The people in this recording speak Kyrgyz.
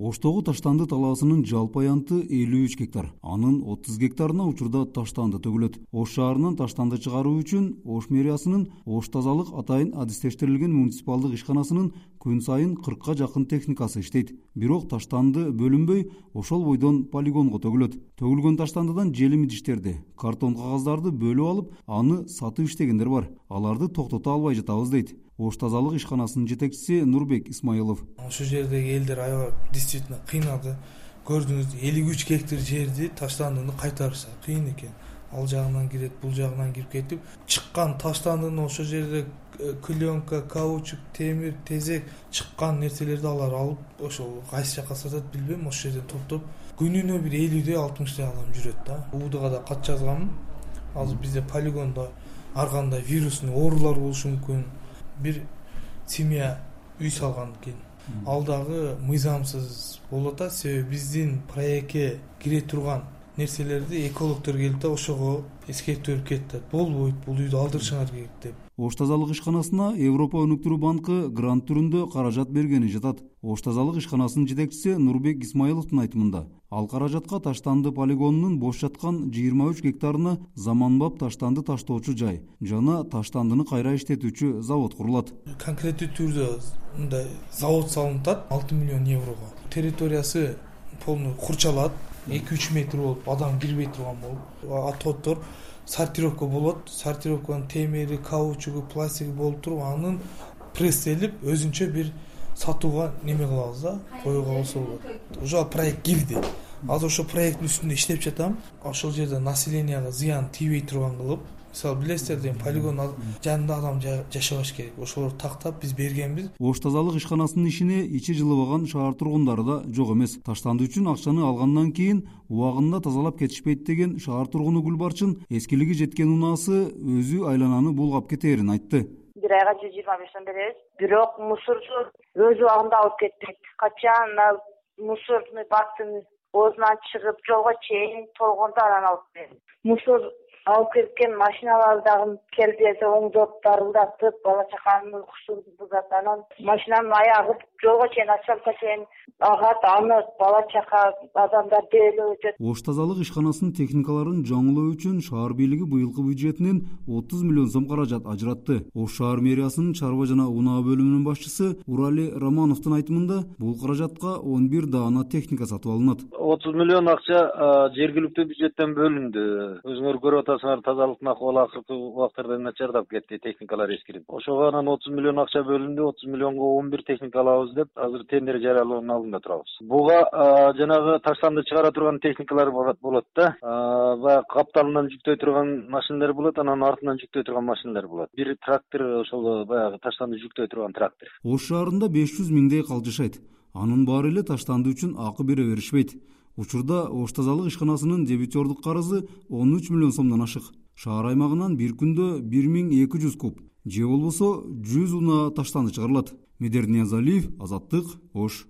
оштогу таштанды талаасынын жалпы аянты элүү үч гектар. Анын отуз гектарына учурда таштанды төгүлөт. Ош шаарынан таштанды чыгаруу үчүн ош мэриясынын ош тазалык атайын адистештирилген муниципалдык ишканасынын күн сайын кыркка жакын техникасы иштейт. Бирок таштанды бөлүнбөй ошол бойдон полигонго төгүлөт. Төгүлгөн таштандыдан желим идиштерди картон кагаздарды бөлүп алып аны сатып иштегендер бар. Аларды токтото албай жатабыз дейт. Ош тазалык ишканасынын жетекчиси нурбек исмаилов. Ушул жердеги элдер аябай действительно кыйналды. Көрдүңүз элүү үч гектар жерди таштандыны кайтарышса кыйын экен ал жагынан кирет бул жагынан кирип кетип чыккан таштандыны ошол жерде э, клеенка каучук темир тезек чыккан нерселерди алар алып ошол кайсы жака сатат билбейм ошол жерден топтоп күнүнө бир элүүдөй алтымыштай адам жүрөт да. Убдга да кат жазганмын азыр бизде полигондо ар кандай вирусный оорулар болушу мүмкүн. Бир семья үй салган экен. Ал дагы мыйзамсыз болуп атат. Себеби биздин проектке кире турган нерселерди экологдор келип да ошого эскертүү берип кетип атат болбойт бул үйдү алдырышыңар керек деп. Ош тазалык ишканасына европа өнүктүрүү банкы грант түрүндө каражат бергени жатат. Ош тазалык ишканасынын жетекчиси нурбек исмаиловдун айтымында ал каражатка таштанды полигонунун бош жаткан жыйырма үч гектарына заманбап таштанды таштоочу жай жана таштандыны кайра иштетүүчү завод курулат конкреттүү түрдө мындай завод салынып атат алты миллион еврого. Территориясы полный курчалат эки үч метр болуп адам кирбей турган болуп. Отводдор сортировка болот. Сортировканын темири каучугу пластиги болуп туруп анын пресстелип өзүнчө бир сатууга неме кылабыз да? Коюуга болсо болот. Уже ал проект кирди. Азыр ошол проекттин үстүндө иштеп жатам. Ошол жерде населенияга зыян тийбей турган кылып мисалы билесиздер дейм полигон жанында адам жашабаш керек. Ошолорду тактап биз бергенбиз. Ош тазалык ишканасынын ишине ичи жылыбаган шаар тургундары да жок эмес. Таштанды үчүн акчаны алгандан кийин убагында тазалап кетишпейт деген шаар тургуну гүлбарчын эскилиги жеткен унаасы өзү айлананы булгап кетээрин айтты. Бир айга жүз жыйырма беш сом беребиз бирок мусорчу өз убагында алып кетпейт. Качан мусорный бактын оозунан чыгып жолго чейин толгондо анан алып берет. Мусор алып кеткен машиналар дагы келип эле оңдоп дарылдатып бала чаканын уйкусун бузат. Анан машинанын аягы жолго чейин асфальтка чейин агат аны бала чака адамдар дээлеп өтөт. Ош тазалык ишканасынын техникаларын жаңылоо үчүн шаар бийлиги быйылкы бюджетинен отуз миллион сом каражат ажыратты. Ош шаар мэриясынын чарба жана унаа бөлүмүнүн башчысы урали романовдун айтымында бул каражатка он бир даана техника сатып алынат. Отуз миллион акча жергиликтүү бюджеттен бөлүндү. Өзүңөр көрүп атасыңар тазалыктын акыбалы акыркы убактарда начардап кетти техникалар эскирип. Ошого анан отуз миллион акча бөлүндү отуз миллионго он бир техника алабыз деп азыр тендер жарыялоонун алдында турабыз. Буга жанагы таштанды чыгара турган техникалар болот да. Баягы капталынан жүктөй турган машинелер болот анан артынан жүктөй турган машинелер болот. Бир трактор ошол баягы таштанды жүктөй турган трактор. Ош шаарында беш жүз миңдей кал жашайт анын баары эле таштанды үчүн акы бере беришпейт учурда ош тазалык ишканасынын дебитердук карызы он үч миллион сомдон ашык. Шаар аймагынан бир күндө бир миң эки жүз куб же болбосо жүз унаа таштанды чыгарылат медер ниязалиев азаттык ош